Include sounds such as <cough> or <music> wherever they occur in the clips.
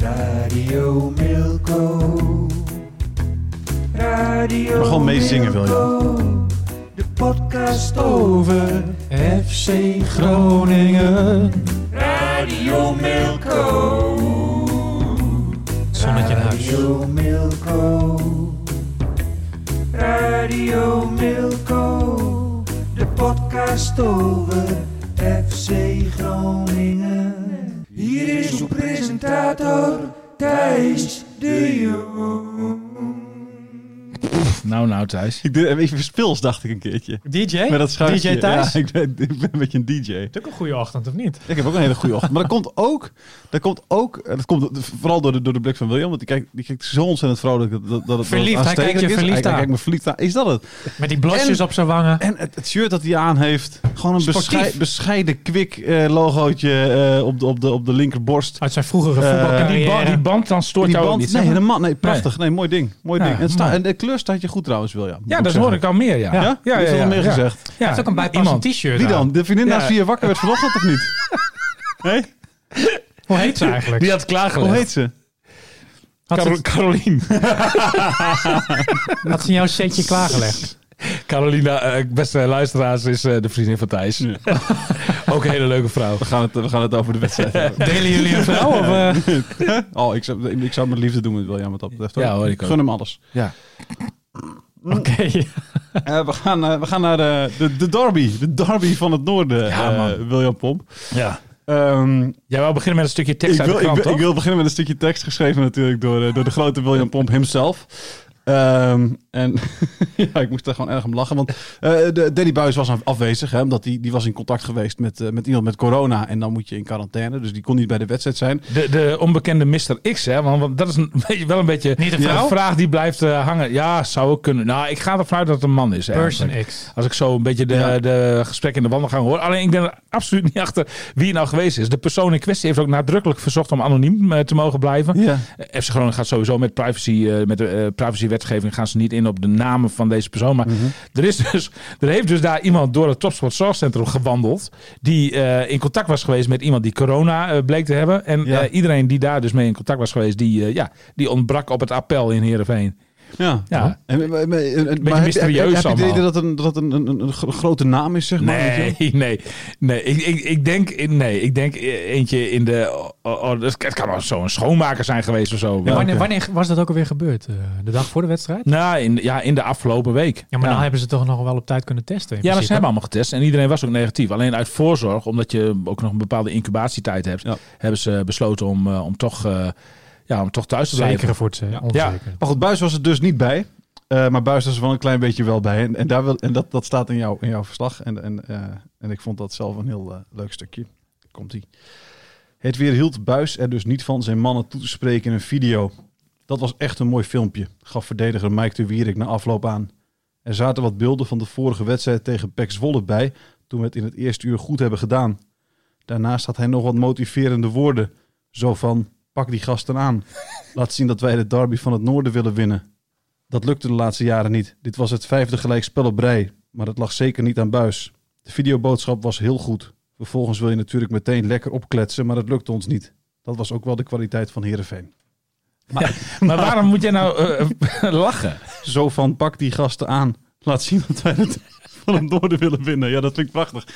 Radio Milko. Radio Maar gewoon meezingen, wil je? Milko. De podcast over FC Groningen. Radio Milko. Zonnetje in huis. Radio Milko. Radio Milko. De podcast over FC Groningen. Hier is uw presentator Thijs Nou, Thijs. Ik deed even spils, dacht ik een keertje. DJ? Met dat schuifje. DJ Thijs? Ja, ik ben, ik ben een beetje een DJ. is ook een goede ochtend, of niet? Ik heb ook een hele goede ochtend. Maar dat komt ook, dat komt ook, en dat komt vooral door de, door de blik van William. Want die kijkt, die kijkt zo ontzettend vrolijk dat, dat, dat het Verliefd, dat hij kijkt je aanstekelijk is. verliefd Hij, hij aan. kijkt me verliefd aan. Is dat het? Met die blosjes En- op zijn wangen. En het, het shirt dat hij aan heeft, gewoon een Sportief. beschei- bescheiden kwik eh, logootje eh, op, de, op, de, op de linkerborst. Uit zijn vroegere Eh, en die die, ba- die band dan stoort jou band, niet, nee, helemaal, nee, prachtig. Nee, mooi ding. Mooi Ja, ding. En, het sta- mooi. en de kleur staat je goed trouwens, Ja, dat zeggen. hoor ik al meer, ja. Ja? ja, ja, is ja, al meer gezegd. Ja, Hij heeft ook een bijpassend iemand. t-shirt Wie dan? De vriendin Ja. naast wie je wakker werd vanochtend of niet? <laughs> Nee? Hoe heet ze eigenlijk? Die had klaargelegd. Hoe heet ze? Had, Carol- ze, Carolien. <laughs> had ze jouw setje klaargelegd? Carolina, eh, beste luisteraars, is eh, de vriendin van Thijs. <laughs> Ook een hele leuke vrouw. We gaan het, we gaan het over de wedstrijd hebben. Delen jullie een vrouw? Of, eh? Oh, ik zou, ik zou mijn liefde doen met William wat dat betreft. Ja, hoor, ik ook. Gun hem alles. Ja. Oké. <laughs> Eh, we, gaan, eh, we gaan naar de, de, de derby. De derby van het noorden, Ja, eh, man. William Pomp. ja. Ehm, Jij wou beginnen met een stukje tekst ik, uit wil, de krant, ik, wil, ik wil beginnen met een stukje tekst geschreven natuurlijk door, eh, door de grote William Pomp himself. Ehm, en <laughs> ja, ik moest er gewoon erg om lachen. Want eh, de, Danny Buis was af- afwezig. Hè, omdat die, die was in contact geweest met, eh, met iemand met corona. En dan moet je in quarantaine. Dus die kon niet bij de wedstrijd zijn. De, de onbekende Mr. X, hè? Want, want dat is een, <laughs> beetje, wel een beetje Niet een ja, vraag die blijft eh, hangen. Ja, zou ook kunnen. Nou, ik ga ervan uit dat het een man is. Person. X. Als ik zo een beetje de, Ja. de gesprekken in de wandelgang hoor. Alleen ik ben er absoluut niet achter wie het nou geweest is. De persoon in kwestie heeft ook nadrukkelijk verzocht om anoniem te mogen blijven. Ja. FC Groningen gaat sowieso met privacy, eh, met de eh, privacywetgeving gaan ze niet in op de namen van deze persoon. Maar er is dus, <laughs> er heeft dus daar iemand door het Topsport Zorgcentrum gewandeld. Die eh, in contact was geweest met iemand die corona eh, bleek te hebben. En Ja. eh, iedereen die daar dus mee in contact was geweest, die, ja, die ontbrak op het appel in Heerenveen. Ja. Ja. En, maar, maar- maar- maar heb- mysterieus heb, heb, je het idee allemaal. dat een, dat het een, een, een, een gro- grote naam is, zeg maar? Nee, nee, nee. Ik, ik, ik denk, nee, ik denk eh, eentje in de. Oh, oh, het kan wel zo'n schoonmaker zijn geweest of zo. Ja, wanneer, wanneer was dat ook alweer gebeurd? Eh, de dag voor de wedstrijd? Nou, in, ja, in de afgelopen week. Ja, maar dan hebben ze toch nog wel op tijd kunnen testen. in Ja, maar ze hebben allemaal getest en iedereen was ook negatief. Alleen uit voorzorg, omdat je ook nog een bepaalde incubatietijd hebt, Ja. hebben ze besloten om, eh, om, toch, eh, ja, om toch thuis te blijven. Zekere voor het eh, onzeker. Maar goed, Buis was er dus niet bij. Eh, maar Buis was er wel een klein beetje wel bij. En, en, daar wil, en dat, dat staat in, jou, in jouw verslag. En, en, eh, en ik vond dat zelf een heel leuk stukje. Komt-ie. Het weer hield Buis er dus niet van zijn mannen toe te spreken in een video. Dat was echt een mooi filmpje, gaf verdediger Mike de Wierik na afloop aan. Er zaten wat beelden van de vorige wedstrijd tegen Pek Zwolle bij, toen we het in het eerste uur goed hebben gedaan. Daarnaast had hij nog wat motiverende woorden, zo van, pak die gasten aan. <laughs> Laat zien dat wij de derby van het noorden willen winnen. Dat lukte de laatste jaren niet. Dit was het vijfde gelijkspel op rij, maar het lag zeker niet aan buis. De videoboodschap was heel goed. Vervolgens wil je natuurlijk meteen lekker opkletsen, maar dat lukte ons niet. Dat was ook wel de kwaliteit van Heerenveen. Maar <laughs> waarom moet jij nou eh, <laughs> lachen? Zo van, pak die gasten aan. Laat zien dat wij het van het noorden willen winnen. Ja, dat vind ik prachtig.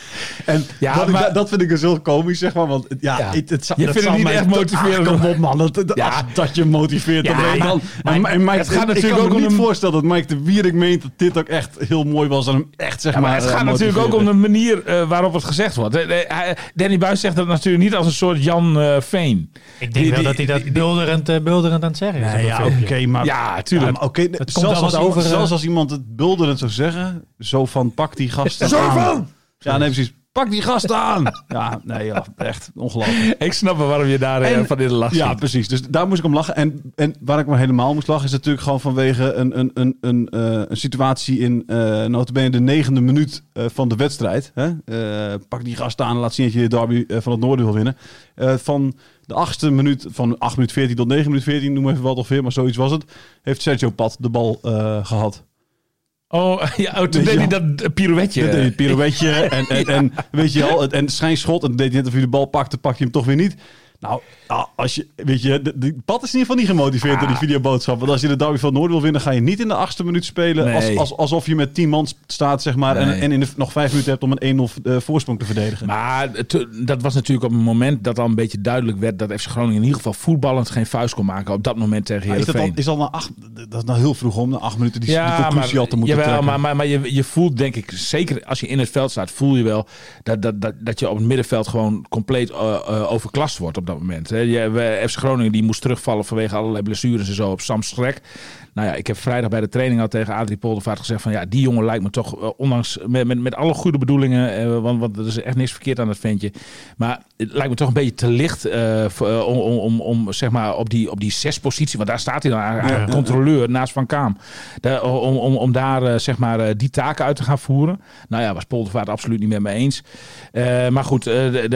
En Ja, dat, ik- maar- dat vind ik dus heel komisch, zeg maar. Want ja, Ja. Het, het, Je vindt het niet echt motiverend. Ach, kom op, man. Dat, dat, Ja. als dat je motiveert. Ja, dan dan. maar- en, en Mike, het gaat ik natuurlijk kan ook me niet voorstellen dat Mike de Wierik meent dat dit ook echt heel mooi was. En hem echt, zeg Ja, maar maar, het eh, gaat natuurlijk ook om de manier eh, waarop het gezegd wordt. Eh, eh, Danny Buis zegt dat natuurlijk niet als een soort Jan eh, Veen. Ik denk Die- wel die- dat hij dat die- bulderend, eh, bulderend aan het zeggen is. Nee, op ja, oké, maar... Ja, tuurlijk. Maar zelfs, als iemand, eh, als iemand het zou zeggen, zo van pak die gasten Zo aan. van! Ja, nee, precies. Pak die gast aan! Ja, nee, ja, echt ongelooflijk. <laughs> Ik snap wel waarom je daar eh, En- van in de lach Ja, precies. Dus daar moest ik om lachen. En, en waar ik me helemaal moest lachen is natuurlijk gewoon vanwege een, een, een, een, eh, een situatie in uh, notabene de negende minuut van de wedstrijd. Hè? Pak die gast aan en laat zien dat je de derby van het noorden wil winnen. Van de achtste minuut, van 8 minuut 14 tot 9 minuut 14, noem even wat of weer, maar zoiets was het, heeft Sergio Pat de bal eh, gehad. Oh, <laughs> ja, oh, toen deed je hij dat pirouetje. Dat deed hij een pirouetje <laughs> en, en, en weet je het- en schijnschot. En deed hij net of hij de bal pakte, pakte hij hem toch weer niet. Nou, ah, als je, weet je, de, Pat is in ieder geval niet gemotiveerd door die videoboodschap. Want als je de derby van het Noorden wil winnen, ga je niet in de achtste minuut spelen. Nee. Als, als, alsof je met tien man staat, zeg maar. En, Nee. en in de, nog vijf minuten hebt om een 1-0 eh, voorsprong te verdedigen. Maar het- dat was natuurlijk op een moment dat al een beetje duidelijk werd dat FC Groningen in ieder geval voetballend geen vuist kon maken op dat moment tegen Maar is dat, Heerenveen. al, is acht, dat is nou heel vroeg om, na acht minuten, die, die conclusie al te moeten jawel, trekken. maar, maar, maar je, je voelt denk ik, zeker als je in het veld staat, voel je wel dat, dat, dat, dat je op het middenveld gewoon compleet eh, eh, overklast wordt op dat moment. Hè. FC Groningen die moest terugvallen vanwege allerlei blessures en zo op Sam Schrek. Nou ja, ik heb vrijdag bij de training al tegen Adrie Poldervaart gezegd van ja, die jongen lijkt me toch, eh, ondanks met, met, met alle goede bedoelingen, eh, want, want er is echt niks verkeerd aan dat ventje. Maar het lijkt me toch een beetje te licht eh, om, om, om, zeg maar op die, op die zes positie, want daar staat hij dan controleur naast Van Kaam. Daar- om, om, om daar zeg maar die taken uit te gaan voeren. Nou ja, was Poldervaart absoluut niet met me eens. Maar goed, het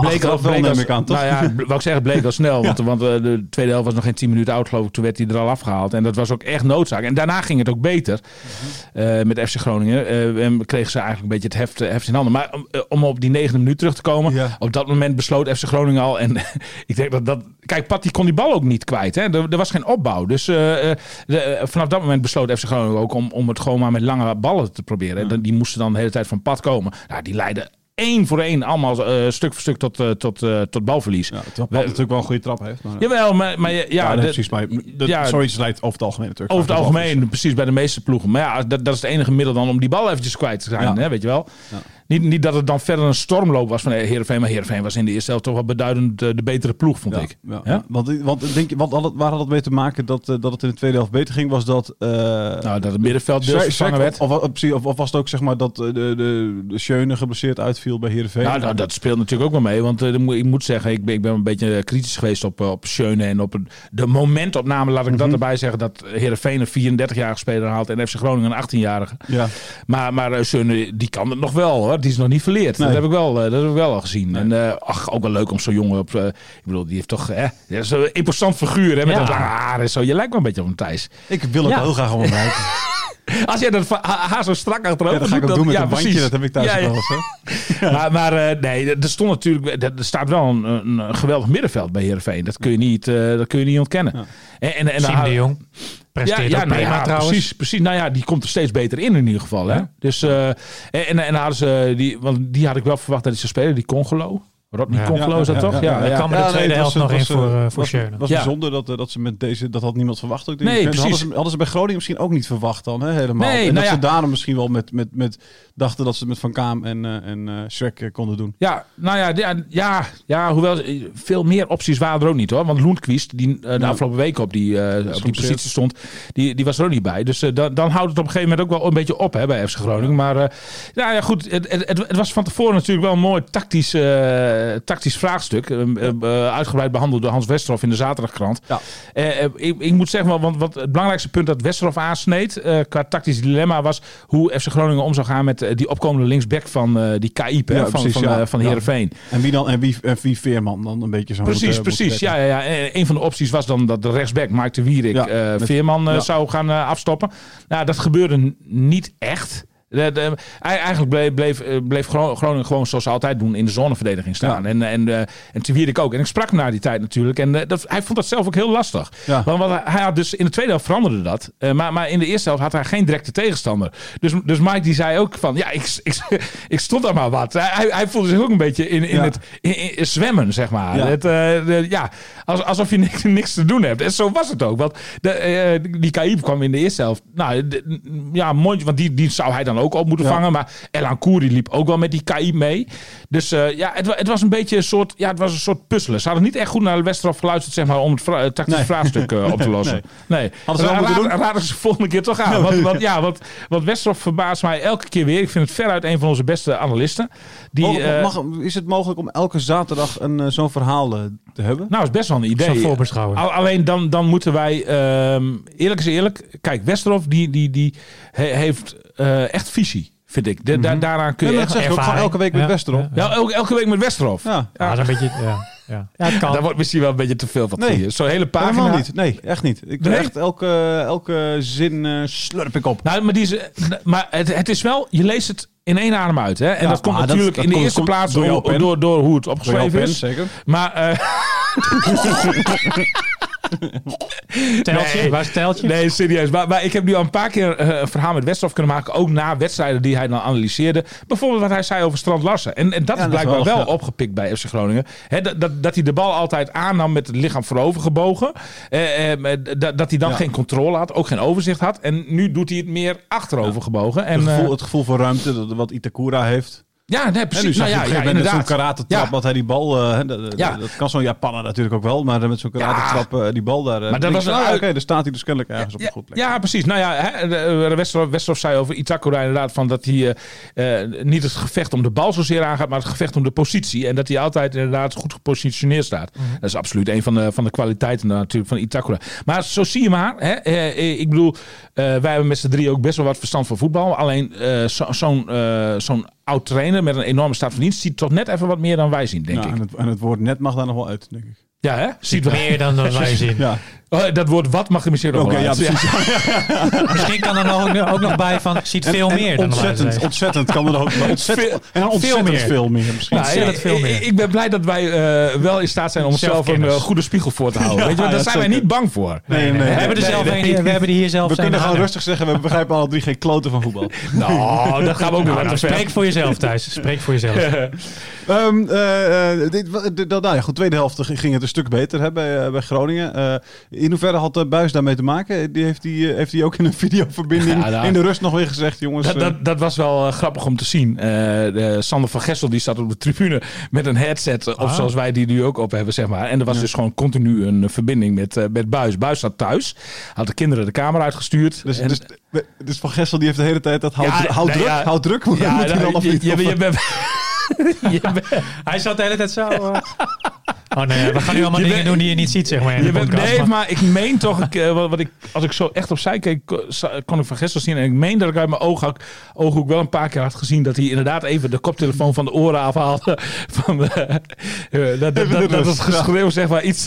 bleek al, wel, neem ik aan, toch? Nou ja, wou ik zeggen, het bleek al snel. Want, want eh, de tweede helft was nog geen 10 minuten oud, geloof ik. Toen werd hij er al afgehaald. En dat was ook echt noodzaak. En daarna ging het ook beter eh, met FC Groningen. Eh, en kregen ze eigenlijk een beetje het heft, heft in handen. Maar om, om op die negende minuut terug te komen. Op dat moment besloot FC Groningen al. En <laughs> ik denk dat dat. Kijk, Pat die kon die bal ook niet kwijt. Hè? Er, er was geen opbouw. Dus de- vanaf dat moment besloot FC Groningen ook om, om het gewoon maar met lange ballen te proberen. En Die moesten dan de hele tijd van Pat komen. Nou, die leidden één voor één allemaal eh, stuk voor stuk tot, eh, tot, eh, tot balverlies. Ja, natuurlijk wel een goede trap heeft. Maar, Jawel, maar, maar ja, ja, de- precies. Maar de, ja, zoiets leidt over het algemeen natuurlijk. over het algemeen, precies bij de meeste ploegen. Maar ja, dat, dat is het enige middel dan om die bal eventjes kwijt te zijn, hè, weet je wel. Niet, niet dat het dan verder een stormloop was van Heerenveen, maar Heerenveen was in de eerste helft toch wel beduidend eh, de betere ploeg, vond Ja, ik. ja. Want, want denk je, wat had het, waar had het mee te maken dat, eh, dat het in de tweede helft beter ging? Was dat. eh Nou, dat het middenveld deels vervangen werd. Of, of, of, was het ook zeg maar dat eh, de, de, de Schöne geblesseerd uitviel bij Heerenveen? Nou, nou, dat speelt natuurlijk ook wel mee. Want eh, ik moet zeggen, ik ben, ik ben een beetje kritisch geweest op, eh, op Schöne en op de momentopname. Laat ik dat erbij zeggen dat Heerenveen een 34-jarige speler haalt en FC Groningen een 18-jarige. Ja. Maar, maar eh, Schöne, die kan het nog wel hoor. Die is nog niet verleerd. Nee. Dat, heb ik wel, eh, dat heb ik wel al gezien. En eh, ach, ook wel leuk om zo'n jongen op... eh, ik bedoel, die heeft toch... Hè, dat is een imposant figuur hè, met Ja. een lange haar en zo. Je lijkt wel een beetje op een Thijs. Ik wil ook Ja. wel heel graag om hem rijden. <laughs> Als jij dat haar zo strak achterover Ja, dat ga ik ook doet, doen met ja, een bandje. precies. Dat heb ik thuis Ja, ja. wel eens. hè. <laughs> Maar, maar eh, nee, er stond natuurlijk, er staat wel een, een, geweldig middenveld bij Heerenveen. Dat kun je niet, eh, dat kun je niet ontkennen. Ja. En, en, de Jong. Presteert nou ja, trouwens. Precies, precies. Nou ja, die komt er steeds beter in in ieder geval. Hè? Ja. Dus, eh, en, en, en hadden ze, die, want die had ik wel verwacht dat hij zou spelen, die Congolo. Rodney Ja. Dat toch? ja, Ja, kwam de tweede nee, helft was- nog in was, voor, eh, eh, voor Schöne. was bijzonder dat, dat ze met deze, dat had niemand verwacht ook. denk Nee, precies. Hadden ze, hadden ze bij Groningen misschien ook niet verwacht dan, hè, helemaal. Nee, en nou dat ze daarom misschien wel met, met, met, dachten dat ze het met Van Kaam en, eh en Schrek konden doen. Ja, nou ja, ja, ja, hoewel veel meer opties waren er ook niet hoor. Want Loenquist, die de afgelopen week op die, op die positie stond, die, die was er ook niet bij. Dus dan, dan houdt het op een gegeven moment ook wel een beetje op hè, bij FC Groningen. Maar nou ja, goed, het, het, het, was van tevoren natuurlijk wel mooi tactisch, tactisch vraagstuk. Eh, eh, eh, uitgebreid behandeld door Hans Westerhof in de zaterdagkrant. Ja. Eh, eh, ik, ik moet zeggen, want, want het belangrijkste punt dat Westerhof aansneed eh, qua tactisch dilemma was hoe FC Groningen om zou gaan met eh, die opkomende linksback van eh, die Ja, van, precies, van, ja. eh, van. Heerenveen. En wie dan? En wie, en wie Veerman dan een beetje zo Precies, moet, eh, precies. Ja, ja, ja. En Een van de opties was dan dat de rechtsback Mike de Wierik eh, met- Veerman eh, zou gaan eh, afstoppen. Nou, dat gebeurde niet echt. De, de- ei- eigenlijk bleef, bleef, eh, Groningen gewoon zoals ze altijd doen in de zoneverdediging staan. Ja. En, en, eh, en Wierik ook. En ik sprak hem na die tijd natuurlijk. En eh, dat, hij vond dat zelf ook heel lastig. Ja. Want, want hij had dus in de tweede helft veranderde dat. Maar, maar in de eerste helft had hij geen directe tegenstander. Dus, dus Mike die zei ook van ja, ik, <laughs> ik, ik stond daar maar wat. Hij, hij voelde zich ook een beetje in, in Ja. het in, in zwemmen, zeg maar. Het, de- ja, als, alsof je niks, niks te doen hebt. En zo was het ook. Want de, eh, die Kaib kwam in de eerste helft. Nou, de- ja, mooi, want die, die zou hij dan ook op moeten Ja. vangen. Maar Elan Kouri liep ook wel met die KI mee. Dus eh, ja, het, het was een beetje een soort, ja, het was een soort puzzelen. Ze hadden niet echt goed naar de Westerhof geluisterd zeg maar, om het vra- eh, tactische Nee. vraagstuk op te <laughs> lossen. Nee. Hadden ze wel Ra- moeten raad- doen? raden ze volgende keer toch aan. Want, <laughs> want, ja, want, want Westerhof verbaast mij elke keer weer. Ik vind het veruit een van onze beste analisten. Die, Mag- mag- is het mogelijk om elke zaterdag een, zo'n verhaal te hebben? nou, is best wel een idee. Zo'n voorbeschouwing. Al- alleen dan, dan moeten wij, ehm, eerlijk is eerlijk, kijk, Westerhof die, die, die he- heeft eh, echt visie, vind ik. De, da- daaraan kun Ja, je dat echt... zeg ook elke week met Ja, Westerop. ja. Ja, elke, elke week met Westerhof. Ja. Ja, een beetje... Ja, ja. ja het kan. Dat wordt misschien wel een beetje te veel van Nee. Zo'n hele pagina. Helemaal niet. Nee, echt niet. Ik doe Nee? echt elke, elke zin eh, slurp ik op. Nou, maar, die is, maar het, het is wel, je leest het in één adem uit. Hè? En Ja, dat komt natuurlijk dat in de komt- eerste plaats door door, pen. door, door, hoe het opgeschreven pen, is. zeker. Maar eh, <laughs> <laughs> <laughs> Teltje, Nee. waar is het teltje? Nee, serieus. Maar, maar ik heb nu al een paar keer eh, een verhaal met Westerhof kunnen maken. Ook na wedstrijden die hij dan analyseerde. Bijvoorbeeld wat hij zei over Strand Larsen. En, en dat Ja, is dat is blijkbaar wel, opgepikt bij FC Groningen. Hè, dat, dat, dat hij de bal altijd aannam met het lichaam voorover gebogen. Eh, eh, dat, dat hij dan Ja. geen controle had. Ook geen overzicht had. En nu doet hij het meer achterover gebogen. En, het, gevoel, het gevoel voor ruimte, dat- wat Itakura heeft. Ja, nee, En nu precies. zag Nou, je ja, ja, met zo'n inderdaad. karate-trap, Ja. dat hij die bal... hè, dat, Ja. dat kan zo'n Japaner natuurlijk ook wel, maar met zo'n karate-trap eh, die bal daar... eh, Maar dat was een ah, Oké, daar staat hij dus kennelijk ergens op Ja, een goed plek. ja, precies. Nou ja, hè, de- de Westerhof, Westerhof zei over Itakura inderdaad van dat hij niet het gevecht om de bal zozeer aangaat, maar het gevecht om de positie. En dat hij altijd inderdaad goed gepositioneerd staat. Mhm. Dat is absoluut een van de, van de kwaliteiten natuurlijk van Itakura. Maar zo zie je maar. Hè, ik bedoel, wij hebben met z'n drie ook best wel wat verstand van voetbal. Alleen zo- zo'n zo'n oud trainer met een enorme staat van dienst ziet toch net even wat meer dan wij zien, denk Ja, ik. en, het, en het woord net mag daar nog wel uit, denk ik. Ja, hè? Ziet wel. Meer dan dat <laughs> wij zien. Ja, Oh, dat woord wat mag er misschien nog oké, wel ja. <laughs> Misschien kan er nog, ook nog bij van, ziet veel En- en meer dan ontzettend, ontzettend kan er ook ontzettend, Veel- en ontzettend meer. veel meer misschien. Nou, Ontzettend ik- veel ik- meer. Ik, ben blij dat wij eh, wel in staat zijn om onszelf een eh, goede spiegel voor te <laughs> houden. Weet je, daar zijn wij niet bang voor. Nee, nee, we, hebben er nee, zelf nee. een, we hebben er hier zelf We kunnen gewoon rustig zeggen, we begrijpen alle drie geen kloten van voetbal. <laughs> Nou, dat gaan we ook nog Nou, spreek voor jezelf thuis. Spreek voor jezelf. Ehm, eh, eh, dit, nou ja, goed, tweede helft ging het een stuk beter hè, bij, eh, bij Groningen. Eh, in hoeverre had de Buis daarmee te maken? Die heeft hij heeft die ook in een videoverbinding Ja, nou. in de rust nog weer gezegd, jongens. Dat, eh, dat, dat was wel eh, grappig om te zien. Eh, de Sander van Gessel die zat op de tribune met een headset. eh, Of Ah. zoals wij die nu ook op hebben, zeg maar. En er was dus gewoon continu een verbinding met, eh, met Buis. Buis zat thuis. Had de kinderen de kamer uitgestuurd. dus, En- dus, dus Van Gessel die heeft de hele tijd dat houd, Ja, houd nee, druk, ja. houd druk. Moet, ja, moet hij dan of je, niet? je, Of- je bent- <laughs> je bent- Hij zat de hele tijd zo... <laughs> Oh nee, we gaan nu allemaal Je dingen bent- doen die je niet ziet, zeg maar, in Je de bent- podcast. nee, maar- maar ik meen toch, ik, eh, wat, wat ik, als ik zo echt opzij keek, kon ik van Gessel zien. En ik meen dat ik uit mijn oog had, ooghoek wel een paar keer had gezien dat hij inderdaad even de koptelefoon van de oren afhaalde. <laughs> Van, eh, eh, dat, dat, dat, dat het geschreeuw zeg maar iets...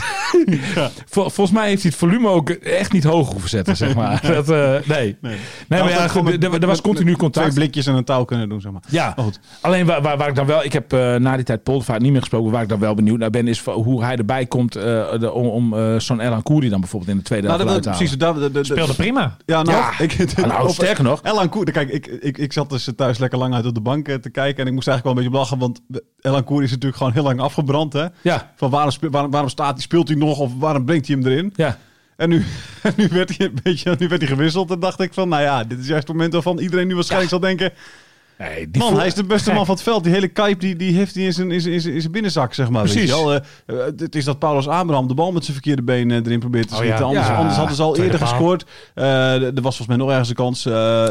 <laughs> Vol- volgens mij heeft hij het volume ook echt niet hoog hoeven zetten, zeg maar. <laughs> Dat, eh, nee. nee. maar ja, gewoon goed, met- er, was continu contact. Twee blikjes en een touw kunnen doen, zeg maar. Ja, Maar goed. alleen waar, waar, waar ik dan wel, ik heb eh, na die tijd Poldervaart niet meer gesproken, waar ik dan wel benieuwd naar ben, is van hoe hij erbij komt eh, de- om, om eh, zo'n Elan Koeri dan bijvoorbeeld in de tweede Nou, helft dat, eruit te dat, halen. precies. Dat, dat- Speelde prima. Ja, nou, Ja. ik, Nou, <laughs> op- sterker nog. Elan Koer, kijk, ik, ik, ik zat dus thuis lekker lang uit op de bank eh, te kijken. En ik moest eigenlijk wel een beetje lachen, want Elan Koer is natuurlijk gewoon heel lang afgebrand. Hè? Ja, Van waarom, waarom staat hij, speelt hij nog of waarom brengt hij hem erin? ja. En nu, <laughs> nu, werd hij een beetje, nu werd hij gewisseld. En dacht ik van, nou ja, dit is juist het moment waarvan iedereen nu waarschijnlijk zal denken... Nee, die Man, hij is de beste man van het veld. Die hele Kuip die, die heeft hij in zijn, in, zijn, in zijn- in zijn binnenzak, zeg maar. Precies. wel. Eh, eh, het is dat Paulus Abraham de bal met zijn verkeerde been eh, erin probeert te Oh, schieten. ja. Anders, Ja. anders hadden ze al Tweede eerder paal. gescoord. Er was volgens mij nog ergens een kans.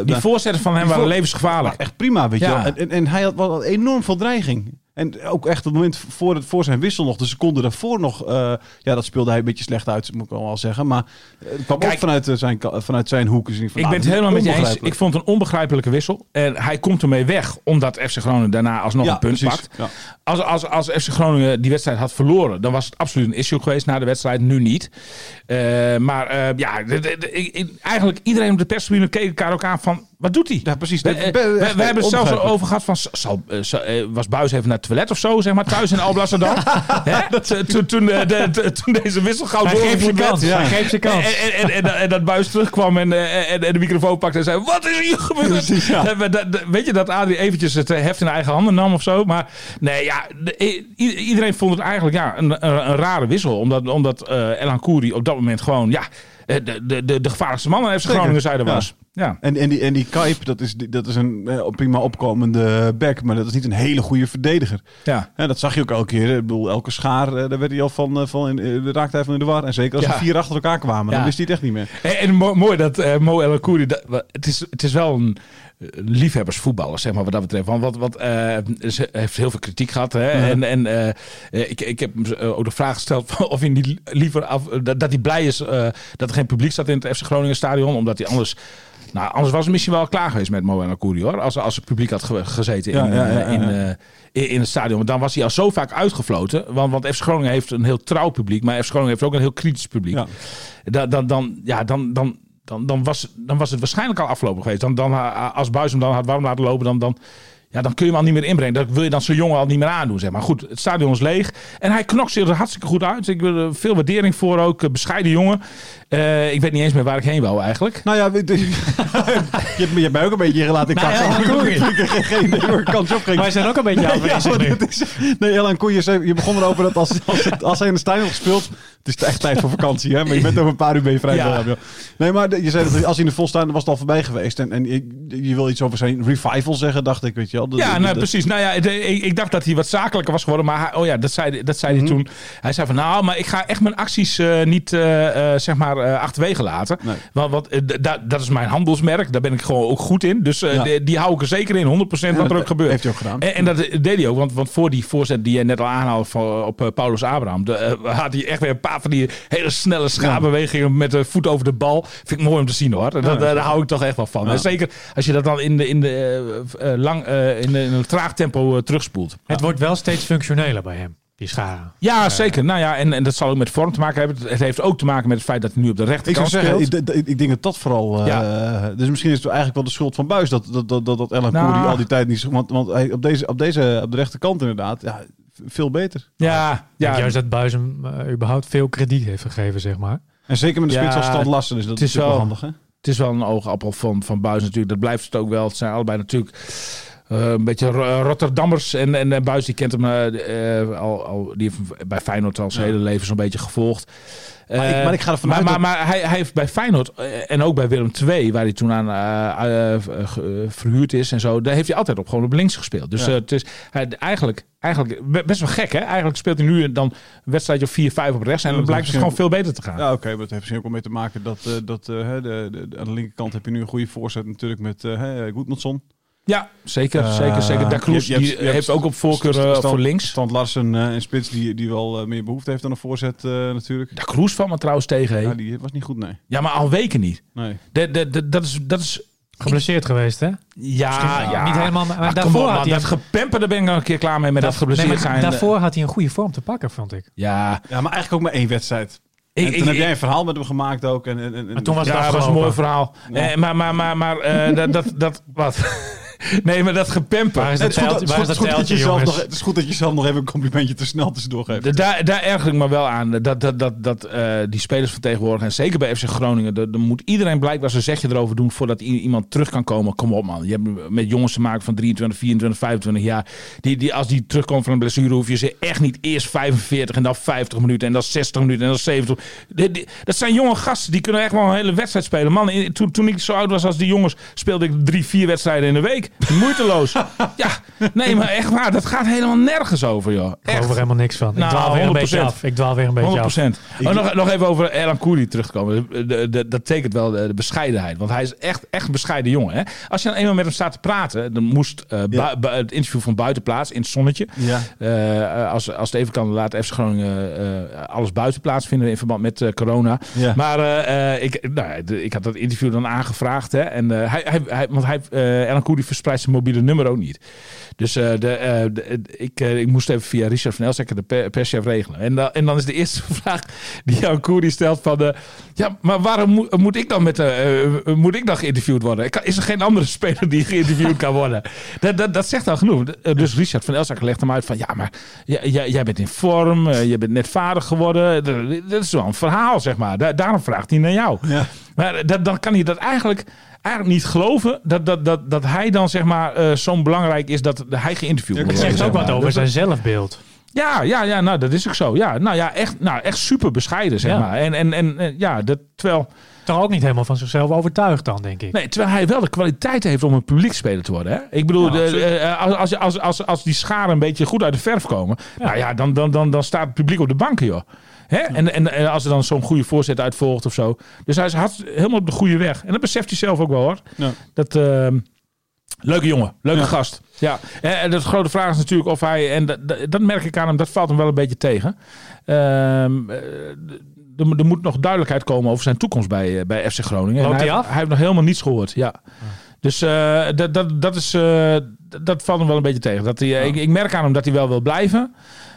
Die voorzetten van hem waren levensgevaarlijk. echt prima, weet je wel. En, en, en hij had wel enorm veel dreiging. En ook echt op het moment voor, het, voor zijn wissel nog, de seconde daarvoor nog, eh, ja, dat speelde hij een beetje slecht uit, moet ik wel zeggen. Maar eh, het kwam Kijk, ook vanuit, eh, zijn, vanuit zijn hoek. Dus ik van, Ik nou, ben het dat is helemaal met je eens. Ik vond het een onbegrijpelijke wissel. En hij komt ermee weg, omdat FC Groningen daarna alsnog ja, een punt precies. pakt. Ja. Als, als, als FC Groningen die wedstrijd had verloren, dan was het absoluut een issue geweest na de wedstrijd. Nu niet. Maar ja, de- de- de- ik- ik- eigenlijk iedereen op de perstribune keek elkaar ook aan van, wat doet hij? Ja, precies. We, eh, we, we hebben het zelfs over gehad van, zal, eh, zal- eh, was Buis even naar het toilet of zo, zeg maar, thuis in Alblasserdam? <laughs> Hè? Toen- toen- Toen de- de- toen deze wissel gauw Hij geeft doorgevoerd zijn werd. kans. Hij geeft zijn kans. En, en, en, en, en dat Buis terugkwam en, en, en de microfoon pakte en zei: Wat is hier gebeurd? Precies, ja. Weet je dat Adrie eventjes het heft in eigen handen nam of zo? Maar nee, ja, de- iedereen vond het eigenlijk ja, een, een, een rare wissel. Omdat, omdat eh Elan Kouri op dat moment gewoon ja, de, de, de, de gevaarlijkste man aan FC Groningen zijde was. Ja. En, en, die, en die Kuip, dat is, dat is een eh, prima opkomende back, maar dat is niet een hele goede verdediger. Ja. En dat zag je ook elke keer. Ik bedoel, elke schaar, eh, daar werd hij al van, eh, van in, de raakte hij van in de war. En zeker als Ja. er vier achter elkaar kwamen, dan Ja. wist hij het echt niet meer. En, en mo- mooi dat eh, Mo El het is, het is wel een liefhebbersvoetballer, zeg maar, wat dat betreft. Want wat, wat, ze heeft heel veel kritiek gehad. Hè? En, en eh, ik, ik heb hem ook de vraag gesteld of hij niet liever af, dat, dat hij blij is dat er geen publiek staat in het FC Groningen stadion. Omdat hij anders... Nou, anders was het misschien wel klaar geweest met Mo El Akouri, hoor. Als, als het publiek had ge- gezeten in, ja, ja, eh, in, eh, in, in het stadion. Dan was hij al zo vaak uitgefloten. Want, want FC Groningen heeft een heel trouw publiek. Maar FC Groningen heeft ook een heel kritisch publiek. Ja. Dan, dan, dan, ja, dan, dan, dan, dan, was, dan was het waarschijnlijk al afgelopen geweest. Dan, dan, eh, als Buis hem dan had warm laten lopen, dan, dan, ja, dan kun je hem al niet meer inbrengen. Dat wil je dan zo'n jongen al niet meer aandoen. Zeg maar goed, het stadion is leeg. En hij knokt zich er hartstikke goed uit. Ik wil er veel waardering voor ook. Eh, Bescheiden jongen. Eh, ik weet niet eens meer waar ik heen wou eigenlijk. Nou ja, <laughs> je, hebt, je hebt mij ook een beetje gelaten in Nou. <laughs> Ik heb geen- ik kans op. Wij zijn ook een beetje Ja, afwezig nu. is, nee, Ellen Koeien, je begon erover dat als, als, het- als hij in de stadion had gespeeld... Het is echt tijd voor vakantie, hè? Maar je bent over een paar uur ben je vrij. Ja. Nee, maar je zei dat als hij in de vol staat, was het al voorbij geweest. En, en je, je wil iets over zijn revival zeggen, dacht ik, weet je wel. Ja, nou, precies. Nou ja, ik, ik dacht dat hij wat zakelijker was geworden. Maar hij- oh ja, dat zei, dat zei hij toen. Hij zei van, nou, maar ik ga echt mijn acties eh, niet, eh, eh, zeg maar, achterwege laten. Nee. Want, dat is mijn handelsmerk. Daar ben ik gewoon ook goed in. Dus Ja. die, die hou ik er zeker in, 100% wat er ook gebeurt. Heeft hij ook gedaan. En, en dat deed hij ook, want, want voor die voorzet die je net al aanhaalde van, op Paulus Abraham, had hij echt weer een paar van die hele snelle schaarbewegingen met de voet over de bal. Vind ik mooi om te zien hoor. Dat, Ja. Daar hou ik toch echt wel van. En zeker als je dat dan in, de, in, de, eh, eh, lang, eh, in, de- in een traag tempo eh, terugspoelt. Het wordt wel steeds functioneler bij hem, die scharen. Ja, zeker. Nou ja, en, en dat zal ook met vorm te maken hebben. Het heeft ook te maken met het feit dat hij nu op de Ik zou rechterkant zeggen, speelt. ik, ik, ik denk dat dat vooral... eh, Ja. Dus misschien is het eigenlijk wel de schuld van Buis dat, dat, dat, dat, dat Nou. Koeri al die tijd niet... Want, want hij, op, deze, op, deze, op de rechterkant inderdaad, ja, veel beter. ja, Ja. ja, Juist dat Buis hem eh, überhaupt veel krediet heeft gegeven, zeg maar. En zeker met de Ja, spits als Stand Lassen is dat het is wel handig, hè? het is wel een oogappel van, van Buis natuurlijk. Dat blijft het ook wel. Het zijn allebei natuurlijk een beetje Ro- Rotterdammers. En, en, en Buis die kent hem eh, eh, al, al. Die heeft bij Feyenoord al zijn hele leven zo'n beetje gevolgd. Maar ik- Eh, maar ik ga ervan maar, uit maar, maar hij, hij heeft bij Feyenoord eh, en ook bij Willem II, waar hij toen aan eh, eh, verhuurd is en zo, daar heeft hij altijd op gewoon op links gespeeld. Dus Ja. eh, het is hij, eigenlijk, eigenlijk be- best wel gek, hè? Eigenlijk speelt hij nu dan een wedstrijdje of 4-5 op rechts en Ja, dan blijkt het gewoon veel beter te gaan. Ja, oké, maar dat heeft misschien ook wel mee te maken dat, eh, dat eh, de, de, de- aan de linkerkant heb je nu een goede voorzet natuurlijk met eh Goedmanson. Ja, zeker, Eh, zeker, zeker. Da Cruz je hebt- die hebt heeft ook op voorkeur eh, Stand- voor links. Stand Larsen eh, en Spits die, die wel eh, meer behoefte heeft aan een voorzet eh, natuurlijk. Da Cruz valt me trouwens tegen. Ja, die was niet goed, nee. Ja, maar al weken niet. nee. De, de, de- dat is... Dat is Geblesseerd geweest, hè? ja, ja, Niet helemaal, maar Ah, kom daarvoor op, had hij dat gepemper, daar ben ik al een keer klaar mee met dat geblesseerd zijn. Daarvoor had hij een goede vorm te pakken, vond ik. Ja, Ja, maar eigenlijk ook maar één wedstrijd. ik, en ik, toen heb ik- jij een verhaal met hem gemaakt ook. En, en, en, Maar toen was het ja, dat was een mooi verhaal. Ja. Eh, maar maar, maar, maar eh, <laughs> dat, dat, dat... Wat? <laughs> Nee, maar dat gepemper. Waar is dat het, is goed, dat- waar is je zelf nog, het is goed dat je zelf nog even een complimentje te snel tussendoor geeft. Da- Daar, daar erger ik me wel aan. Dat, dat, dat, dat eh, die spelers vertegenwoordigen. En zeker bij FC Groningen. Er, er moet iedereen blijkbaar zijn zegje erover doen. Voordat iemand terug kan komen. Kom op man. Je hebt met jongens te maken van 23, 24, 25 jaar. Die, die, als die terugkomen van een blessure. Hoef je ze echt niet eerst 45 en dan 50 minuten. En dan 60 minuten en dan 70. Die- die- dat zijn jonge gasten. Die kunnen echt wel een hele wedstrijd spelen. Man, in- toen, toen ik zo oud was als die jongens. Speelde ik drie, vier wedstrijden in de week. Moeiteloos. <laughs> ja, nee maar echt waar. Dat gaat helemaal nergens over joh. Ik geloof er helemaal niks van. Nou, ik dwaal weer een 100%. beetje af. Ik dwaal weer een beetje 100 af. Oh, nog, nog even over Elan Koeri terug te komen. De- de- de- dat tekent wel de, de bescheidenheid. Want hij is echt, echt een bescheiden jongen. Hè? Als je dan eenmaal met hem staat te praten. Dan moest eh, Ja. het interview van buitenplaats in het zonnetje. Ja. Eh, als, als het even kan, laat FC Groningen eh, alles buiten plaatsvinden in verband met eh, corona. Ja. Maar eh, eh, ik, nou, ik had dat interview dan aangevraagd. Hè, en, eh, hij, hij, hij, want hij, eh Elan Koeri verspreidt zijn mobiele nummer ook niet. Dus eh, de, eh, de- ik, eh, ik moest even via Richard van Elsekker, de per- perschef, regelen. En, dan- en dan is de eerste <laughs> vraag die Jan Koeri stelt van... de ja, maar waarom moet, moet ik dan met moet ik dan geïnterviewd worden? Is er geen andere <laughs> speler die geïnterviewd kan worden? Dat, dat, dat zegt al genoeg. Dus Richard van Elsekker legt hem uit van... Ja, maar jij, bent in vorm, je bent net vader geworden. Dat- Dat is wel een verhaal, zeg maar. Da- daarom vraagt hij naar jou. Ja. Maar dat, dan kan hij dat eigenlijk, eigenlijk niet geloven. Dat, dat, dat, dat hij dan zeg maar eh, zo belangrijk is dat hij geïnterviewd wordt. Het zegt zeg ook maar. wat over Dat- zijn zelfbeeld. Ja, ja, ja, nou dat is ook zo. Ja, nou ja, echt, nou, echt super bescheiden, zeg Ja. maar. En, en, en eh, ja, dat, terwijl, Toch ook niet helemaal van zichzelf overtuigd dan, denk ik. nee, terwijl hij wel de kwaliteit heeft om een publiekspeler te worden. Hè? Ik bedoel, Ja, de- absoluut. eh, als, als, als, als, als die scharen een beetje goed uit de verf komen, nou ja, dan, dan, dan, dan staat het publiek op de banken, joh. Hè? En, en, en als er dan zo'n goede voorzet uitvolgt of zo. Dus hij is hard, helemaal op de goede weg. En dat beseft hij zelf ook wel hoor. Ja. Dat, ehm, leuke jongen, leuke gast. Ja. En, en de grote vraag is natuurlijk of hij, en dat, dat, merk ik aan hem, dat valt hem wel een beetje tegen. Ehm, eh, er, er moet nog duidelijkheid komen over zijn toekomst bij, eh, bij FC Groningen. Loopt hij af? Hij heeft nog helemaal niets gehoord. Ja. Dus eh, dat, dat, dat, is, dat, valt hem wel een beetje tegen. Dat hij, ik, ik merk aan hem dat hij wel wil blijven.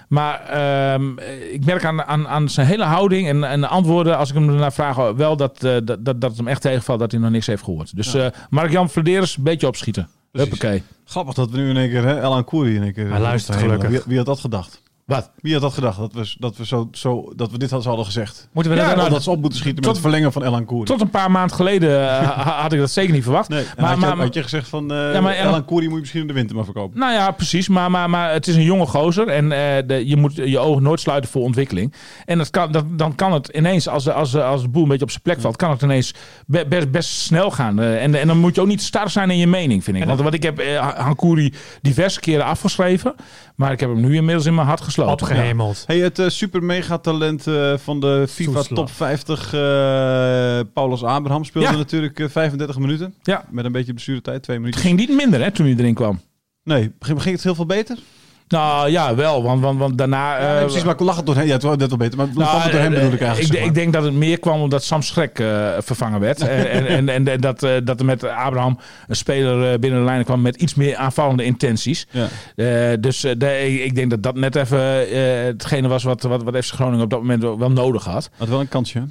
Maar ehm, ik merk aan, aan, aan zijn hele houding en, en de antwoorden, als ik hem ernaar vraag, wel dat, eh, dat, dat, dat het hem echt tegenvalt dat hij nog niks heeft gehoord. Dus eh Mark-Jan Flederis, een beetje opschieten. Precies. Huppakee. Grappig dat we nu in één keer hè, Elan Koeri in één keer... Hij luistert gelukkig. Wie, wie had dat gedacht? Wat? Wie had dat gedacht? Dat we, dat we, zo, zo, dat we dit hadden, gezegd. Moeten we Ja, dat nou, dat ze op moeten schieten met tot- het verlengen van Elan Koeri. Tot een paar maanden geleden eh, <laughs> ha- had ik dat zeker niet verwacht. Nee, Maar- had, je, maar- had je gezegd van eh Ja, maar Elan- Koeri moet je misschien in de winter maar verkopen. Nou ja, precies. Maar, maar, maar het is een jonge gozer. En eh, de, je moet je ogen nooit sluiten voor ontwikkeling. En dat kan, dat, dan kan het ineens, als, de- als, als de boel een beetje op zijn plek valt, kan het ineens be- best, best snel gaan. En, en dan moet je ook niet star zijn in je mening, vind ik. Want wat ik heb Hankouri diverse keren afgeschreven. Maar ik heb hem nu inmiddels in mijn hart gesloten. opgehemeld. Hey, het eh, super mega talent eh, van de FIFA. Top 50, eh Paulus Abraham, speelde Ja. natuurlijk eh, 35 minuten. Ja. Met een beetje blessuretijd, twee Het minuten. ging niet minder hè, toen hij erin kwam. Nee, ging het heel veel beter? Nou ja, wel. Want, want, want daarna... Ja, eh, nee, precies, maar ik lach het doorheen. Ja, het was net wel beter. Maar nou, het doorheen eh, bedoel ik eigenlijk. Ik, zeg ik denk dat het meer kwam omdat Sam Schrek eh, vervangen werd. <laughs> en, en, en, dat, eh, dat er met Abraham een speler eh, binnen de lijnen kwam met iets meer aanvallende intenties. Ja. Eh, dus eh, de- ik- denk dat dat net even eh, hetgene was wat, wat, wat FC Groningen op dat moment wel wel nodig had. Had wel een kansje.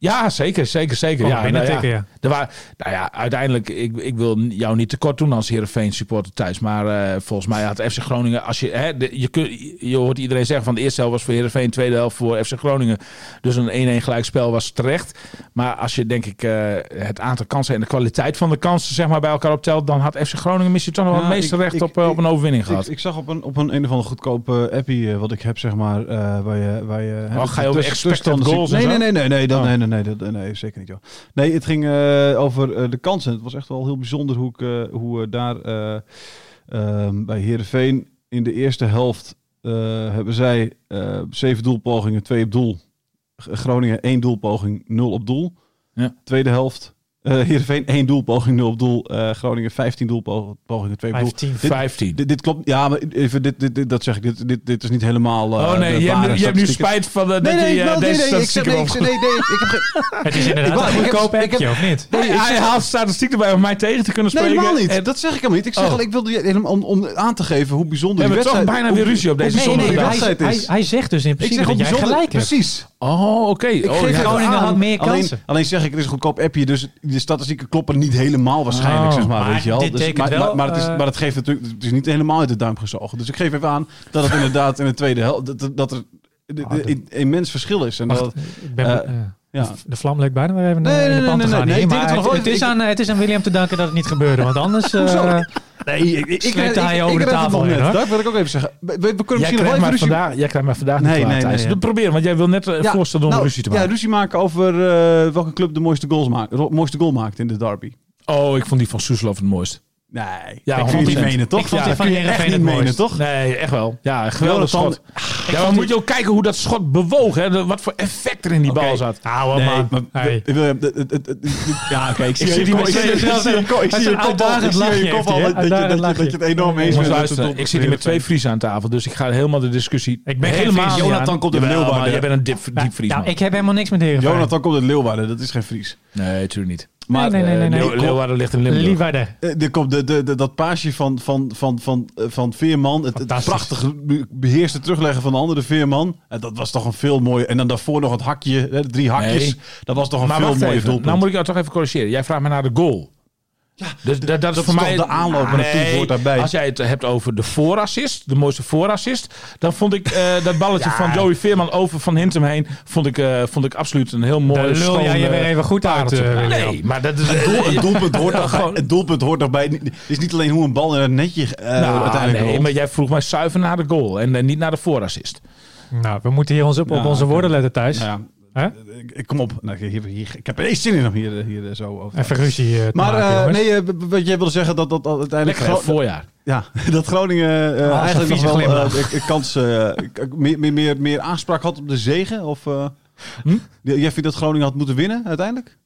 Ja, zeker, zeker, zeker. Kon ja, nou ja. tikken, ja. Er waren, nou ja, uiteindelijk, ik, ik wil jou niet tekort doen als Heerenveen supporter thuis. Maar eh, volgens mij had FC Groningen, als je, hè, de- je, kun, je hoort iedereen zeggen van de eerste helft was voor Heerenveen, tweede helft voor FC Groningen. Dus een 1-1 gelijkspel was terecht. Maar als je denk ik eh, het aantal kansen en de kwaliteit van de kansen zeg maar, bij elkaar optelt, dan had FC Groningen misschien toch nog wel het meeste recht ik- op, eh, op een overwinning Ik, gehad. ik zag op een, op een, een of andere goedkope appie wat ik heb, zeg maar, waar je... Waar je Oh, ga je over expected goals Nee, nee, nee, nee, nee, dat, Oh. nee, nee, nee, dat- nee, zeker niet, joh. Nee, het ging eh, over eh, de kansen. Het was echt wel heel bijzonder hoe, ik, eh, hoe we daar eh, ehm, bij Heerenveen in de eerste helft hebben zij zeven doelpogingen, twee op doel. Groningen één doelpoging, nul op doel. Ja. Tweede helft. Eh Heerenveen één doelpoging, nul op doel. Eh, Groningen 15 doelpogingen, twee op doel. 15. Dit- 15. Dit, dit klopt. Ja, maar even dit, dit, dit- dat zeg ik. Dit, dit, dit is niet helemaal. eh, oh nee, de je hebt, nu- je hebt nu spijt van dat Nee, nee, je nee, deze nee, statistieken nee, ik, nee, nee, ik heb geen. <laughs> Het is inderdaad een goedkoop ik heb- appje, of niet? Nee, hij haalt statistieken bij om mij tegen te kunnen Nee, spreken. helemaal niet. En- Dat zeg ik helemaal niet. Ik zeg Oh. al, ik wilde je helemaal om, om aan te geven hoe bijzonder We die hebben toch wedstrijd bijna weer ruzie op deze Nee, nee, hij, wedstrijd hij, is. hij zegt dus in Ik principe dat jij gelijk hebt. Precies. Oh, oké. Ik Oh, Groningen had meer kansen. alleen zeg ik, het is een goedkoop appje, dus de statistieken kloppen niet helemaal waarschijnlijk, Oh. zeg maar, Maar weet je wel. Dus, maar, wel, maar, maar, het is, eh, maar het geeft natuurlijk, het is niet helemaal uit de duim gezogen. Dus ik geef even aan dat het inderdaad in de tweede helft, dat, dat- er een Ah, dat- immens verschil is. En Wacht, dat, ik ben, eh, eh, ja. De vlam leek bijna weer even Nee, eh, nee, de pan nee, te gaan nee, Maar het is aan, het is aan William te danken dat het niet gebeurde. Want anders... <laughs> eh? Nee, ik, ik, hij ik- over ik de tafel heen, net. Dat wil ik ook even zeggen. We, we- we kunnen Jij misschien nog even ruzie... vandaag, jij krijgt maar vandaag Nee, niet nee, nee, Dat proberen, want jij wil net eh, Ja, voorstellen om nou, ruzie te Ja, maken. ruzie maken over welke club de mooiste, goals maakt, mooiste goal maakt in de derby. Oh, ik vond die van Soeslof het mooist. Nee, Ja, ik vind die 100%. menen, toch? Ik vond Ja, die van Heerenveen niet het menen, toch? Nee, echt wel. Ja, een geweldig schot. Ja, maar moet je ook kijken hoe dat schot bewoog. Hè? Wat voor effect er in die bal zat. Hou man. maar Ja, oké, ik zie je die kop- met- ik zie- je al- ik zie kop al dat je- het enorm eens bent ik zit hier met twee Friesen aan tafel, dus ik ga helemaal de discussie Ik ben geen helemaal Jonathan komt uit Leeuwarden. Jij bent een diep, Fries, Nou, man. ik heb helemaal niks met Heerenveen. Jonathan komt uit Leeuwarden, dat is geen Fries. Nee, natuurlijk niet. Maar nee, nee, nee, Eh, nee. Leeuw- Leeuwarden ligt in Limburg. Lieverden. Eh, er komt de, de, de, dat paasje van, van, van, van, eh, van Veerman. Het, het be- beheerste terugleggen van de andere Veerman. En dat was toch een veel mooier. En dan daarvoor nog het hakje, hè, drie hakjes. Nee. Dat was toch een Maar veel mooier even, doelpunt. nou moet ik jou toch even corrigeren. Jij vraagt me naar de goal. Dus dat, dat is dat voor is mij toch de aanloop naartoe hoort daarbij. Als jij het hebt over de voorassist, de mooiste voorassist, dan vond ik eh, dat balletje <laughs> van Joey Veerman over van Hintem heen, vond ik, eh, vond ik absoluut een heel mooi. Daar lul jij je eh, weer even goed uit, eh, William. nee, maar dat is Doel, het, <laughs> doelpunt hoort Ja, daarbij, gewoon- het doelpunt hoort daarbij. Het is niet alleen hoe een bal in het netje eh, Nou, uiteindelijk nee, maar jij vroeg mij zuiver naar de goal en eh, niet naar de voorassist. Nou, we moeten hier ons op, op Ja, onze woorden letten thuis. Nou ja, Hè? ik, ik kom op. Nou, hier, hier, ik heb er eens zin in om hier, hier zo over te Even ruzie eh, te Maar maken, eh, nee, eh, wat jij wilde zeggen dat, dat, dat uiteindelijk Lekker voorjaar. ja, <laughs> dat Groningen eh, Ah, eigenlijk nog zo'n wel eh, de kans eh, k- meer, meer, meer, meer aanspraak had op de zegen? Of eh, Hm? jij vindt dat Groningen had moeten winnen uiteindelijk?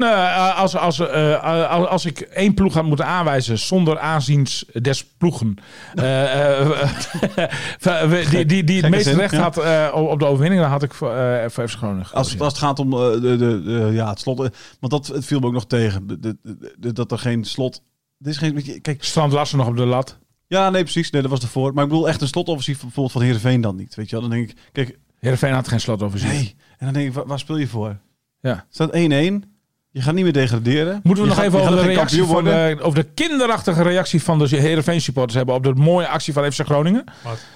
Nou, eh, als, als, eh, als, als ik één ploeg had moeten aanwijzen zonder aanziens des ploegen, eh, eh, <laughs> die, die, die het meeste zin, recht ja. had eh, op de overwinning, dan had ik voor, eh voor FC Groningen Als, als het gaat om eh, de, de, de- ja, het slot. Want dat het viel me ook nog tegen. De- de- de- de- dat er geen slot. Er is geen, kijk, Strand Larsen nog op de lat. ja, nee, precies. Nee, dat was ervoor. Maar ik bedoel echt een slotoffensief bijvoorbeeld van Heerenveen dan niet. Weet je wel? Dan denk ik, kijk, Heerenveen had geen slot over zich. nee. En dan denk ik, waar, waar speel je voor? Ja. Staat 1-1. Je gaat niet meer degraderen. Moeten we Je nog gaat- even over de, reactie van de, over de kinderachtige reactie van de Heerenveen supporters hebben op de mooie actie van FC Groningen?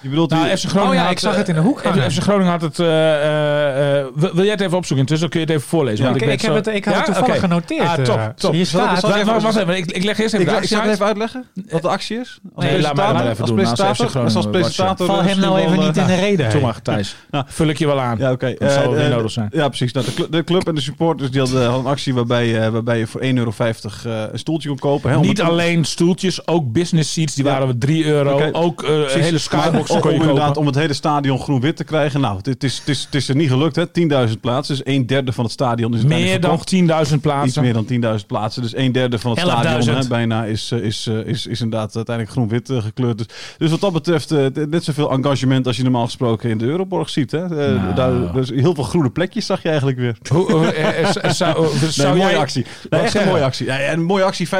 Je bedoelt, Nou, die- FC Groningen Oh ja, had, ik zag eh, het in de hoek hangen. FC Groningen had het... eh, eh, wil jij het even opzoeken? Intussen kun je het even voorlezen. Ja. want ik, ik, heb zo- het, ik had Ja? het toevallig genoteerd. Ah, top, top. Hier staat... zal even- wacht, even. Ik, ik leg eerst even ik, de ik actie zal het uit. even uitleggen wat de actie is. Als Nee, laat maar even als doen, als FC presentator- Groningen als watcher. presentator. Val hem nou even niet in de reden. Hè. maar, Thijs. Nou. Vul ik je wel aan. Ja, oké. Dat zal wel weer nodig zijn. Ja, precies. Nou, de, cl- de club en de supporters die hadden, hadden een actie waarbij, eh, waarbij je voor 1,50 euro eh, een stoeltje kon kopen. Hè, Niet alleen stoeltjes, ook business seats. Die Ja. waren we 3 euro. Ook eh Precies. hele skyboxen om, kon je om inderdaad kopen. om het hele stadion groen-wit te krijgen. Nou, het, is, het, is, het is er niet gelukt. hè. 10.000 plaatsen. Dus een derde van het stadion is Meer dan verkocht. 10.000 Iets plaatsen. meer dan 10.000 plaatsen. Dus een derde van het 11.000. stadion hè, bijna is, is, is, is inderdaad uiteindelijk groen-wit gekleurd. Dus, dus wat dat betreft eh, net zoveel engagement als je normaal gesproken in de Euroborg ziet. Hè. Nou. daar, dus heel veel groene plekjes zag je eigenlijk weer. Hoe- Zou <laughs> een mooie actie. Nee, echt een mooie actie. Ja, een mooie actie. 25.000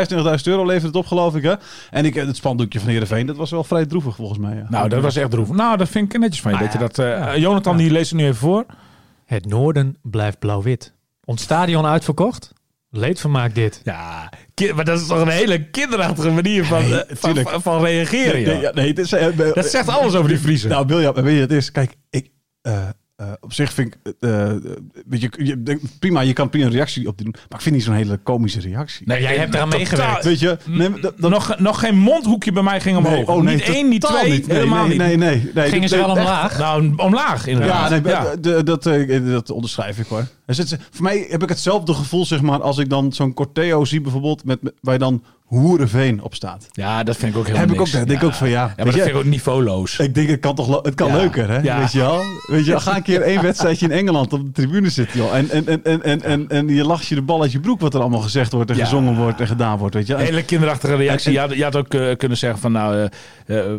euro levert het op, geloof ik. Hè? En ik, het spandoekje van Heerenveen, dat was wel vrij droevig volgens mij. Ja. Nou, dat was echt droevig. Nou, dat vind ik netjes van je. Ah, dat je dat, eh. Jonathan, die leest het nu even voor. Het noorden blijft blauw-wit. Ons stadion uitverkocht. Leedvermaak dit. Ja, maar dat is toch een hele kinderachtige manier van, eh, van, van, van reageren. nee, nee, ja, nee, het is, eh, Dat zegt alles over die Friesen. Nou, William, weet je, het is, kijk, ik, op zich vind ik, eh, eh, weet je, je, denk- prima, je kan prima een reactie op doen, maar ik vind niet zo'n hele komische reactie. nee, jij hebt eraan meegewerkt. Weet je, nee, dat, dat- nog, nog geen mondhoekje bij mij ging omhoog. nee, oh nee, niet één, niet twee, niet. Nee, helemaal nee, niet. Nee, nee, nee. Gingen ze wel echt. omlaag? Nou, omlaag Ja, inderdaad. nee, Ja. d- dat, eh, dat onderschrijf ik hoor. Zit, voor mij heb ik hetzelfde gevoel, zeg maar, als ik dan zo'n Corteo zie bijvoorbeeld, met, met, waar dan Hoerenveen op staat. Ja, dat vind ik ook helemaal Heb ik ook, niks. denk ik ook van ja. Ja, maar dat je, vind ik ook niveauloos. Ik denk, het kan toch het kan Ja. leuker, hè? Ja. Weet je wel? Weet je, ga een keer één wedstrijdje in Engeland op de tribune zitten, joh. En, en, en, en, en, en, en je lacht je de bal uit je broek wat er allemaal gezegd wordt en Ja. gezongen wordt en gedaan wordt, weet je. Hele kinderachtige reactie. En- Je, had, je had ook eh, kunnen zeggen van nou, eh, eh,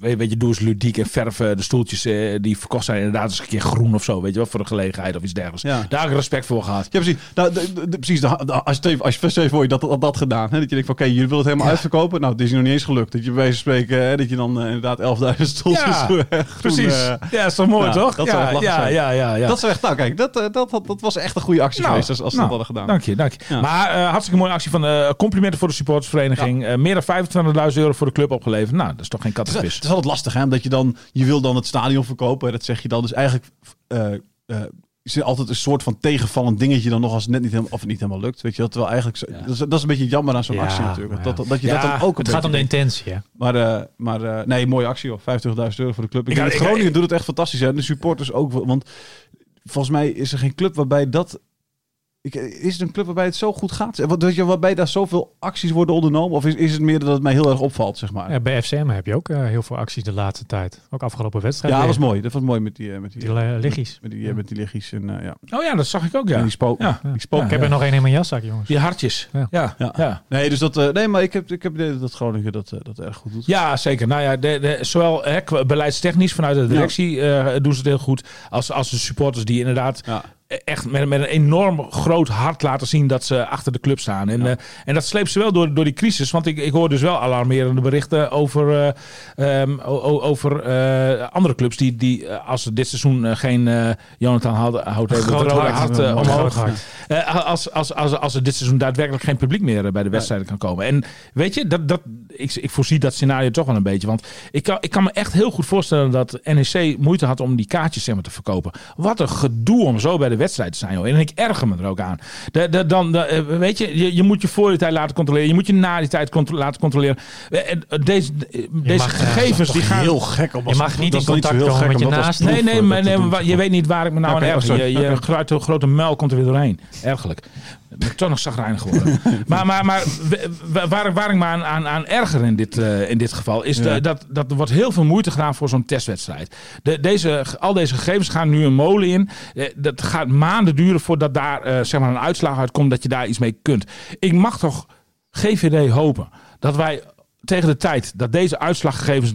weet, je, doe eens ludiek en verf eh, de stoeltjes die verkocht zijn inderdaad eens een keer groen of zo, weet je wel, voor de gelegenheid of iets dergelijks. Daar heb ik respect voor gehad. Ja, precies. Nou, de, precies de, als je het even- als je voor je dat, dat, dat gedaan. Hè? Dat je denkt van, oké, jullie willen het helemaal Ja. uitverkopen. Nou, het is nog niet eens gelukt. Dat je bij wijze van spreken, hè, dat je dan eh, inderdaad 11.000 stoeltjes Ja, Precies. <laughs> eh, ja, is toch mooi, toch? dat zou echt ja, ja, ja, ja. Dat is echt, nou kijk, dat, eh, dat, dat, dat was echt een goede actie Nou, geweest als, als ze nou, dat hadden gedaan. Dank je, dank je. Maar hartstikke mooie actie van complimenten voor de supportersvereniging. Meer dan 25.000 euro voor de club opgeleverd. Nou, dat is toch geen Het is, kattenpis. het is altijd lastig, hè? Omdat je dan, je wil dan het stadion verkopen. Dat zeg je dan. Dus eigenlijk is er altijd een soort van tegenvallend dingetje dan nog als het net niet helemaal, of het niet helemaal lukt. Weet je, dat wel eigenlijk, zo- Ja. dat, is, dat is een beetje jammer aan zo'n Ja, actie natuurlijk. Dat, dat, dat je Ja, dat dan ook Het gaat om de intentie, hè? Maar, eh, maar eh, nee, mooie actie hoor. 25.000 euro voor de club. Ik Ik denk had- dat ik- Groningen ik- doet het echt fantastisch. Hè? En de supporters ook. wel, Want volgens mij is er geen club waarbij dat... Ik, is het een club waarbij het zo goed gaat? Wat, weet je, waarbij daar zoveel acties worden ondernomen? Of is, is het meer dat het mij heel erg opvalt, zeg maar? Ja, bij FCM heb je ook eh, heel veel acties de laatste tijd. Ook afgelopen wedstrijd. Ja, dat was mooi. Dat was mooi met die, eh, met die, Die eh, liggies. met die, met die liggies en eh, ja. Oh ja, dat zag ik ook, En ja. die spook. Ja. Die spook. Ja. Ik heb er nog één in mijn jaszak, jongens. Die hartjes. Ja. Ja, ja. Ja. ja. Nee, dus dat, eh, nee, maar ik heb, ik heb dat Groningen dat, dat erg goed doet. Ja, zeker. Nou ja, de, de, zowel hè, beleidstechnisch vanuit de directie eh, doen ze het heel goed. Als, als de supporters die inderdaad Ja. Echt met, met een enorm groot hart laten zien dat ze achter de club staan. En, eh, en dat sleept ze wel door, door die crisis. Want ik, ik hoor dus wel alarmerende berichten over, eh, ehm, over eh, andere clubs die, die als ze dit seizoen geen Jonathan hebben, het Groot hart, omhoog. hart. Als, als, als, als er dit seizoen daadwerkelijk geen publiek meer bij de wedstrijden kan komen. En weet je, dat, dat, ik, ik voorzie dat scenario toch wel een beetje. Want ik kan, ik kan me echt heel goed voorstellen dat NEC moeite had om die kaartjes zeg maar, te verkopen. Wat een gedoe om zo bij de wedstrijd te zijn. Joh. En ik erger me er ook aan. De, de, dan, de, eh, weet je, je, je moet je voor die tijd laten controleren. Je moet je na die tijd contro- laten controleren. Eh, eh, Deze, deze mag, gegevens die gaan... heel gek om Je mag niet in contact heel komen met je proef, Nee, nee, maar, nee, maar je weet niet waar ik me nou Oké, aan erger. Je, je grote, grote muil komt er weer doorheen. Ergelijk. Ik ben toch nog zagrijnig geworden. <laughs> maar maar, maar waar, waar ik me aan, aan, aan erger in dit, eh, in dit geval... is Ja. de- dat, dat er wordt heel veel moeite gedaan voor zo'n testwedstrijd. De, deze, al deze gegevens gaan nu een molen in. Eh, Dat gaat maanden duren voordat daar eh, zeg maar een uitslag uitkomt... dat je daar iets mee kunt. Ik mag toch GVD hopen dat wij... Tegen de tijd dat deze uitslaggegevens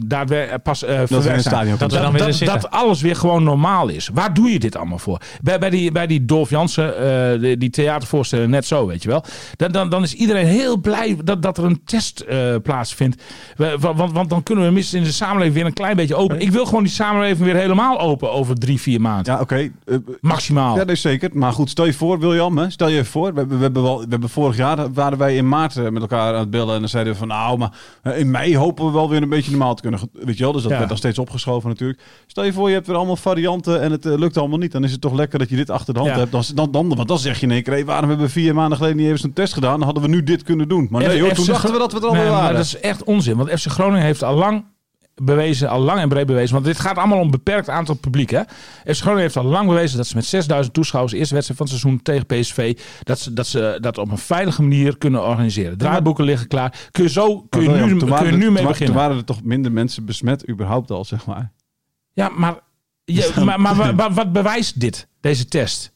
pas eh in het verwerkt zijn, Dat we dat, weer dat, dat alles weer gewoon normaal is. Waar doe je dit allemaal voor? Bij, bij, die, bij die Dolf Jansen, eh, die, die theatervoorsteller, net zo, weet je wel. Dan, dan, dan is iedereen heel blij dat, dat er een test eh, plaatsvindt. We- wa- Want, want dan kunnen we minstens in de samenleving weer een klein beetje open. Ik wil gewoon die samenleving weer helemaal open over drie, vier maanden. Ja, oké. Maximaal. Ja, dat is zeker. Maar goed, stel je voor, William, hè, stel je even voor. We, hebben- we, hebben wel, we hebben vorig jaar waren wij in maart met elkaar aan het bellen. En dan zeiden we van, nou, maar in mei hopen we wel weer een beetje normaal te kunnen. Weet je wel, dus dat Ja. werd dan steeds opgeschoven natuurlijk. Stel je voor, je hebt weer allemaal varianten en het eh, lukt allemaal niet. Dan is het toch lekker dat je dit achter de hand Ja. hebt. Dan, dan, dan, want dan zeg je in één keer, hey, waarom hebben we vier maanden geleden niet even zo'n test gedaan? Dan hadden we nu dit kunnen doen. Maar nee hoor, toen dachten we dat we het allemaal maar waren. dat is echt onzin. Want FC Groningen heeft al lang bewezen, al lang en breed bewezen. Want dit gaat allemaal om een beperkt aantal publiek. Hè? FC Groningen heeft al lang bewezen dat ze met 6000 toeschouwers, eerste wedstrijd van het seizoen tegen PSV, dat ze, dat ze dat op een veilige manier kunnen organiseren. Draaiboeken liggen klaar. Kun je zo kun je nu, kun je nu mee beginnen. Toen waren er toch minder mensen besmet überhaupt al, zeg maar. Ja, maar, je, <laughs> maar, maar, wa- wa- wat bewijst dit, deze test?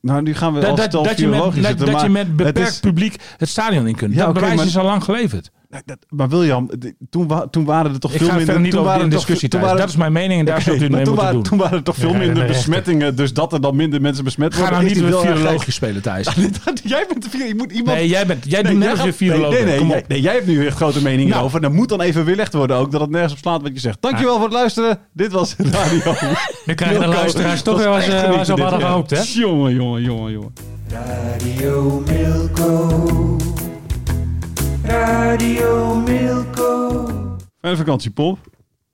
Nou, nu gaan we Dat, als dat, je met, dat, je met het beperkt is- publiek het stadion in kunt. Ja, dat bewijs maar- is al lang geleverd. Dat- maar William, toen, wa- toen waren er toch Ik veel ga minder... verder niet toen waren in toch- discussie toen thuis. waren- Dat is mijn mening en daar zult u mee toen moeten waren, doen. toen waren er toch veel Ja, minder besmettingen. Dus dat er dan minder mensen besmet Ga worden. nou is niet met virologie spelen, Thijs. <laughs> jij bent de vir- je moet iemand... Nee, jij, bent, jij Nee, doet net als je viroloog nee, nee, nee, jij, nee, jij hebt nu echt grote meningen Nou. over. Dan moet dan even weerlegd worden ook dat het nergens op slaat wat je zegt. Dankjewel voor het luisteren. Dit was <laughs> Radio. <laughs> Nu krijgen de luisteraars toch wel was eens eh, op hadden gehoopt, hè? Jongen, jongen, jongen, jongen. Radio Milko. Radio Milko. Fijne vakantie, Pop.